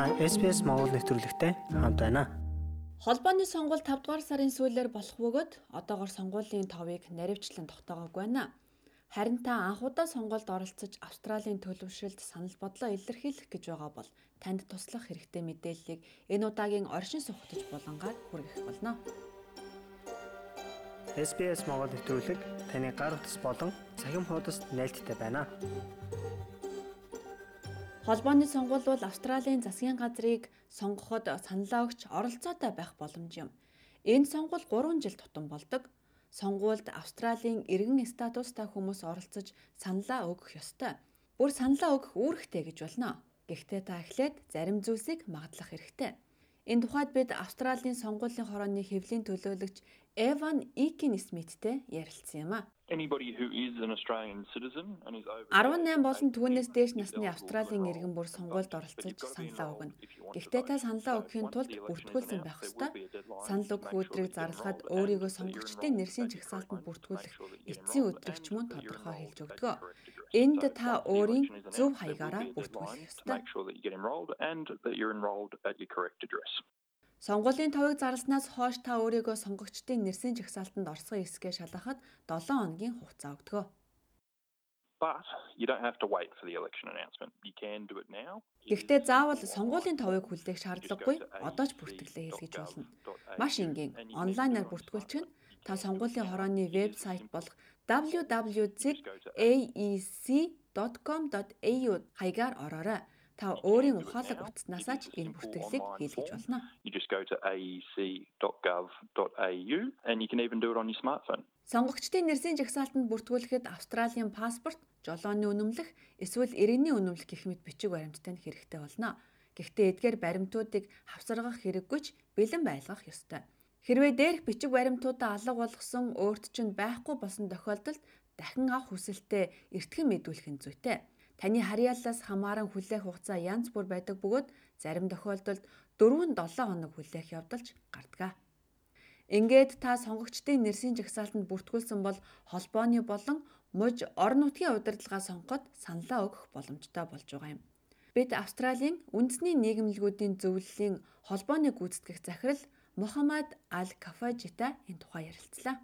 Та SPS Монгол нэвтрүүлэгтэй хамт байна. Холбооны сонгуул 5 дугаар сарын сүүлээр болох бөгөөд одоогор сонгуулийн товыг наривчлан тогтоогоогүй байна. Харин та анхудаа сонгуульд оролцож Австралийн төлөвшөлд санал бодлоо илэрхийлэх гэж байгаа бол танд туслах хэрэгтэй мэдээллийг энэ удаагийн оршин суугтаж булангаар хүргэх болно. SPS Монгол нэвтрүүлэг таны гар утас болон цахим хуудасд нийлдэхтэй байна. Холбооны сонгуул бол Австралийн засгийн газрыг сонгоход саналаа өгч оролцоотой байх боломж юм. Энэ сонгуул 3 жил тутам болдог. Сонгуульд Австралийн иргэн статустай хүмүүс оролцож саналаа өгөх ёстой. Бүр саналаа өгөх үүрэгтэй гэж болно. Гэхдээ та эхлээд зарим зүйлсийг магадлах хэрэгтэй. Энэ тухайд бид Австралийн сонгуулийн хорооны хэвлийн төлөөлөгч Эван Икин Смиттэй ярилцсан юм а. 18 болон түүнээс дээш насны Австралийн иргэн бүр сонгуульд оролцож саналаа өгнө. Гэхдээ та саналаа өгөхийн тулд бүртгүүлсэн байх ёстой. Санал өгөх өдрийг зарлахад өөрийгөө сонгогчдын нэрсийн жагсаалтанд бүртгүүлэх эцсийн өдрөгч мөн тодорхой хэлж өгдөг. Энд та өөрийн зөв хаягаараа бүртгүүлэх ёстой. Сонгуулийн товыг зарласнаас хойш та өөрийгөө сонгогчдын нэрсийн жагсаалтанд орсгон эсгээ шалгахад 7 хоногийн хугацаа өгдөг. But you don't have to wait for the election announcement. You can do it now. Гэхдээ заавал сонгуулийн товыг хүлээх шаардлагагүй одоо ч бүртгэлээ хийлгэж болно. Маш энгийн онлайнаар бүртгүүлчих нь та сонгуулийн хорооны вебсайт болох www.aec.com.au хаягаар ороорой та өөрийн ухаалаг утаснасаа ч энэ бүртгэлийг хийлгэж болно. You just go to aec.gov.au and you can even do it on your smartphone. Сонгогчдын нэрсийн жагсаалтанд бүртгүүлэхэд Австралийн паспорт, жолооны үнэмлэх, эсвэл иргэний үнэмлэх гэх мэт бичиг баримттай нь хэрэгтэй болно. Гэхдээ эдгээр баримтуудыг хавсаргах хэрэггүйч бэлэн байлгах ёстой. Хэрвээ дээрх бичиг баримтуудаа алга болгосон өөрт чинь байхгүй болсон тохиолдолд дахин авах хүсэлтэд эртхэн мэдүүлэх нь зүйтэй. Таны харьяаллаас хамааран хүлээх хугацаа янз бүр байдаг бөгөөд зарим тохиолдолд 4-7 хоног хүлээх явдалч гардаг. Ингээд та сонгогчдын нэрсийн жагсаалтанд бүртгүүлсэн бол холбооны болон мужи орон нутгийн удирдлагаа сонгоход саналаа өгөх боломжтой болж байгаа юм. Бид Австралийн үндэсний нийгэмлэгүүдийн зөвлөлийн холбооны гүйцэтгэх захирал Мухаммад Ал Кафажитай энэ тухай ярилцлаа.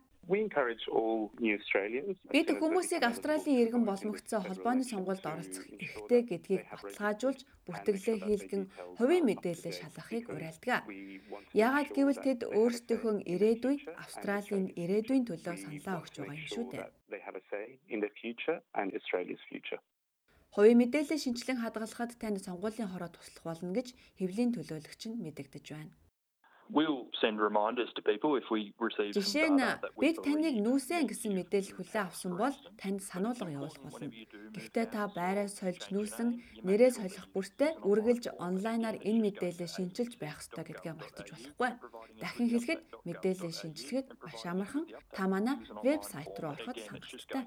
Бид хүмүүсийг Австралийн иргэн боломжтой холбооны сонгуульд оролцох эрхтэй гэдгийг баталгаажуулж бүртгэлээ хийлгэн хувийн мэдээлэл шалгахыг уриалдаг. Яагаад гэвэл тэд өөрсдийнхөө ирээдүй Австралийн ирээдүйн төлөө саналаа өгч байгаа юм шүү дээ. Хувийн мэдээлэл шинжилэн хадгалахад танд сонгуулийн хороо туслах болно гэж хэвлийн төлөөлөгч нь мэдэгдэж байна. We'll send reminders to people if we receive Жишээ нь бид таныг нүүсэн гэсэн мэдээлэл хүлээн авсан бол танд сануулга явуулах болно. Гэхдээ та байраа сольж нүүсэн нэрээ солих бүртээ үргэлж онлайнаар энэ мэдээлэл шинжилж байх ёстой гэдгээ мартаж болохгүй. Дахин хэлэхэд мэдээлэл шинжилгээд маш амархан та манай вебсайт руу ороход хангалттай.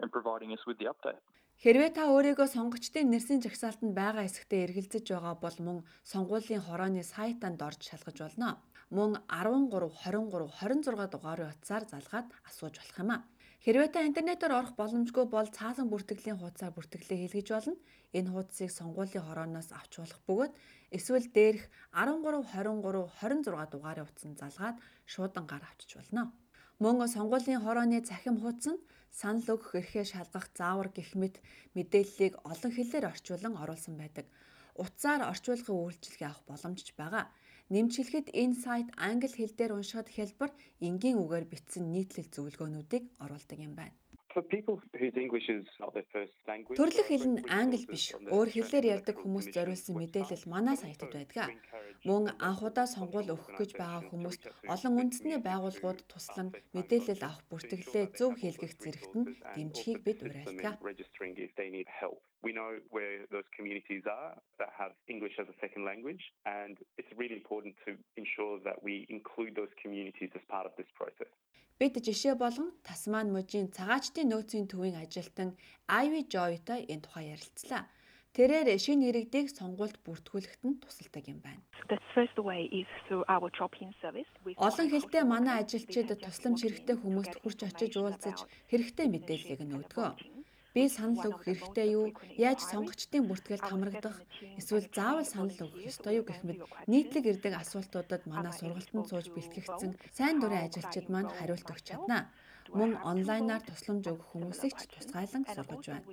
and providing us with the update. Хэрвээ та өөрийгөө сонгогчдын нэрсийн жагсаалтанд байгаа хэсэгтээ эргэлзэж байгаа бол мөн сонгуулийн хорооны сайтанд орж шалгаж болно. Мөн 13 23 26 дугаарын утсаар залгаад асууж болох юм а. Хэрвээ та интернетээр орох боломжгүй бол цаасан бүртгэлийн хуудасаар бүртгэлээ хийлгэж болно. Энэ хуудсыг сонгуулийн хорооноос авч болох бөгөөд эсвэл дээрх 13 23 26 дугаарын утсанд залгаад шуудан гар авчиж болно. Мөн сонгуулийн хорооны цахим хуудас нь санал өгөх эрхээ шалгах заавар гэх мэт мэдээллийг олон хэлээр орчуулан оруулсан байдаг. Утсаар орчуулгын үйлчилгээ авах боломжч байгаа. Нэмжлэхэд энэ сайт англи хэл дээр уншихад хялбар энгийн үгээр бичсэн нийтлэл зөвлөгөөнүүдийг оруулдаг юм байна. Төрлөх хэл нь англи биш. Өөр хэлээр ярьдаг хүмүүс зориулсан мэдээлэл манай сайтад байдаг. Мөн анхудаа сонгуул өгөх гэж байгаа хүмүүст олон үндэсний байгууллагууд туслан мэдээлэл авах бүртгэлээ зөв хийлгэх зэрэгт нь дэмжихийг бид уриалдаг. We know where those communities are that have English as a second language and it's really important to ensure that we include those communities as part of this process. Бид жишээ болгон Тасман мужийн цагаачдын нөөцийн төвийн ажилтан Ivy Joy-той энэ тухай ярилцлаа. Тэрээр шинэ иргэдийг сонгуульд бүртгүүлэхэд нь тусалдаг юм байна. Олон хэлтэй манай ажилчид тусламж хэрэгтэй хүмүүст хүрч очиж уулзаж хэрэгтэй мэдээллийг нь өгдөг. Би санал өгөх хэрэгтэй юу? Яаж сонгогчдын бүртгэлд хамрагдах? Эсвэл заавал санал өгөх ёстой юу гэх мэт нийтлэг ирдэг асуултуудад манай сургалтанд сууж бэлтгэгдсэн сайн дурын ажилчид маань хариулт өгч чадна. Мөн онлайнаар тусламж өгөх хүмүүсийг ч тусгайлан сургаж байна.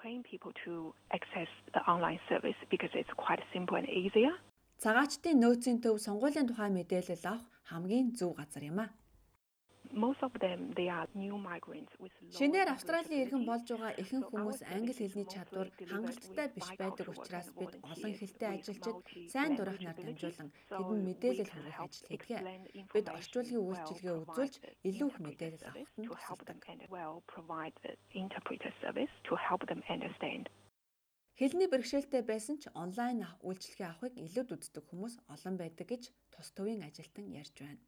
Train people to access the online service because it's quite simple and easier. Цагаачдын нөөцийн төв сонгуулийн тухай мэдээлэл авах хамгийн зөв газар юм а. Most of them they are new migrants with low Шинээр Австралийн иргэн болж байгаа ихэнх хүмүүс англи хэлний чадвар хангалттай биш байдаг учраас бид олон хэлтэй ажилчид сайн дурах нар дамжуулан тэдэнд мэдээлэл хүргэх ажил хийдэг. Бид орчуулгын үйлчилгээ үзүүлж илүү их мэдээлэл авахт тусалдаг. Хэлний бэрхшээлтэй байсан ч онлайн үйлчилгээ авахыг илүүд үздэг хүмүүс олон байдаг гэж тус төвийн ажилтан ярьж байна.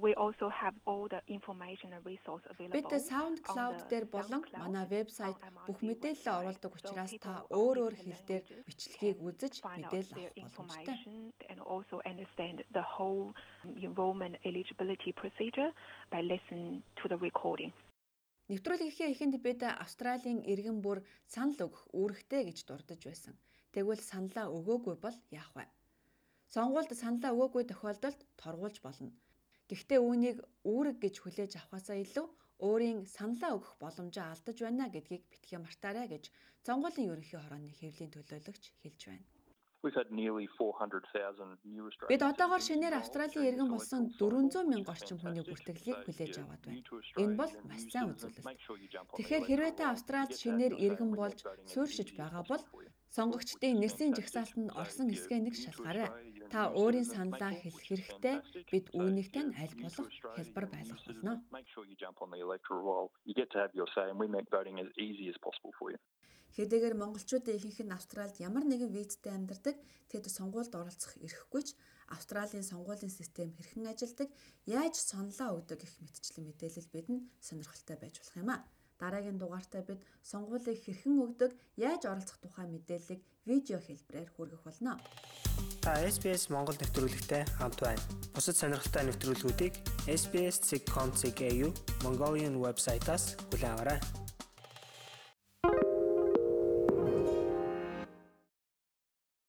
We also have all the information and resource available. Бид SoundCloud дээр болон манай вебсайт бүх мэдээлэл оруулдаг учраас та өөр өөр хэл дээр бичлэгийг үзэж мэдээлэл авах боломжтой. and also understand the whole enrollment eligibility procedure by listening to the recording. Нэвтрүүлгийнхээ эхэнд бид Австралийн иргэн бүр санал өгөх үүрэгтэй гэж дурдж байсан. Тэгвэл саналаа өгөөгүй бол яах вэ? Сонгуульд саналаа өгөөгүй тохиолдолд торгуулж болно. Гэхдээ үүнийг үүрэг гэж хүлээж авахаасаа илүү өөрийн саналаа өгөх боломжоо алдаж байна гэдгийг битгий мартаарай гэж сонгуулийн ерөнхий хорооны хэвлийн төлөөлөгч хэлж байна. We've had nearly 400,000 new Australians. Бид одоогоор шинээр Австралийн иргэн болсон 400 мянган орчим хүний бүртгэлийг хүлээж аваад байна. Энэ бол маш сайн үзүүлэлт. Тэгэхээр хэрвээ та Австралид шинээр иргэн болж суурьшиж байгаа бол сонгогчдын нэрсийн жагсаалтанд орсон хэсгээ нэг шалгаарай. Та өөрийн саналаа хэлэх хэрэгтэй. Бид үүнийгтэй нь аль болох хялбар байлгах болно. Хэдийгээр монголчуудын ихэнх нь Австралид ямар нэгэн визтэй амьдардаг, тэд сонгуульд оролцох эрхгүй ч Австралийн сонгуулийн систем хэрхэн ажилладаг, яаж сонлоо өгдөг гэх мэтчлэн мэдээлэл бидэнд сонирхолтой байж болох юм а. Дараагийн дугаартаа бид сонгуулийг хэрхэн өгдөг, яаж оролцох тухай мэдээллийг видео хэлбэрээр хүргэх болно. Та SBS Монгол нэвтрүүлэгтэй хамт байна. Бусад сонирхолтой нэвтрүүлгүүдийг SBS.com.cg Mongolian вебсайтаас аваарай.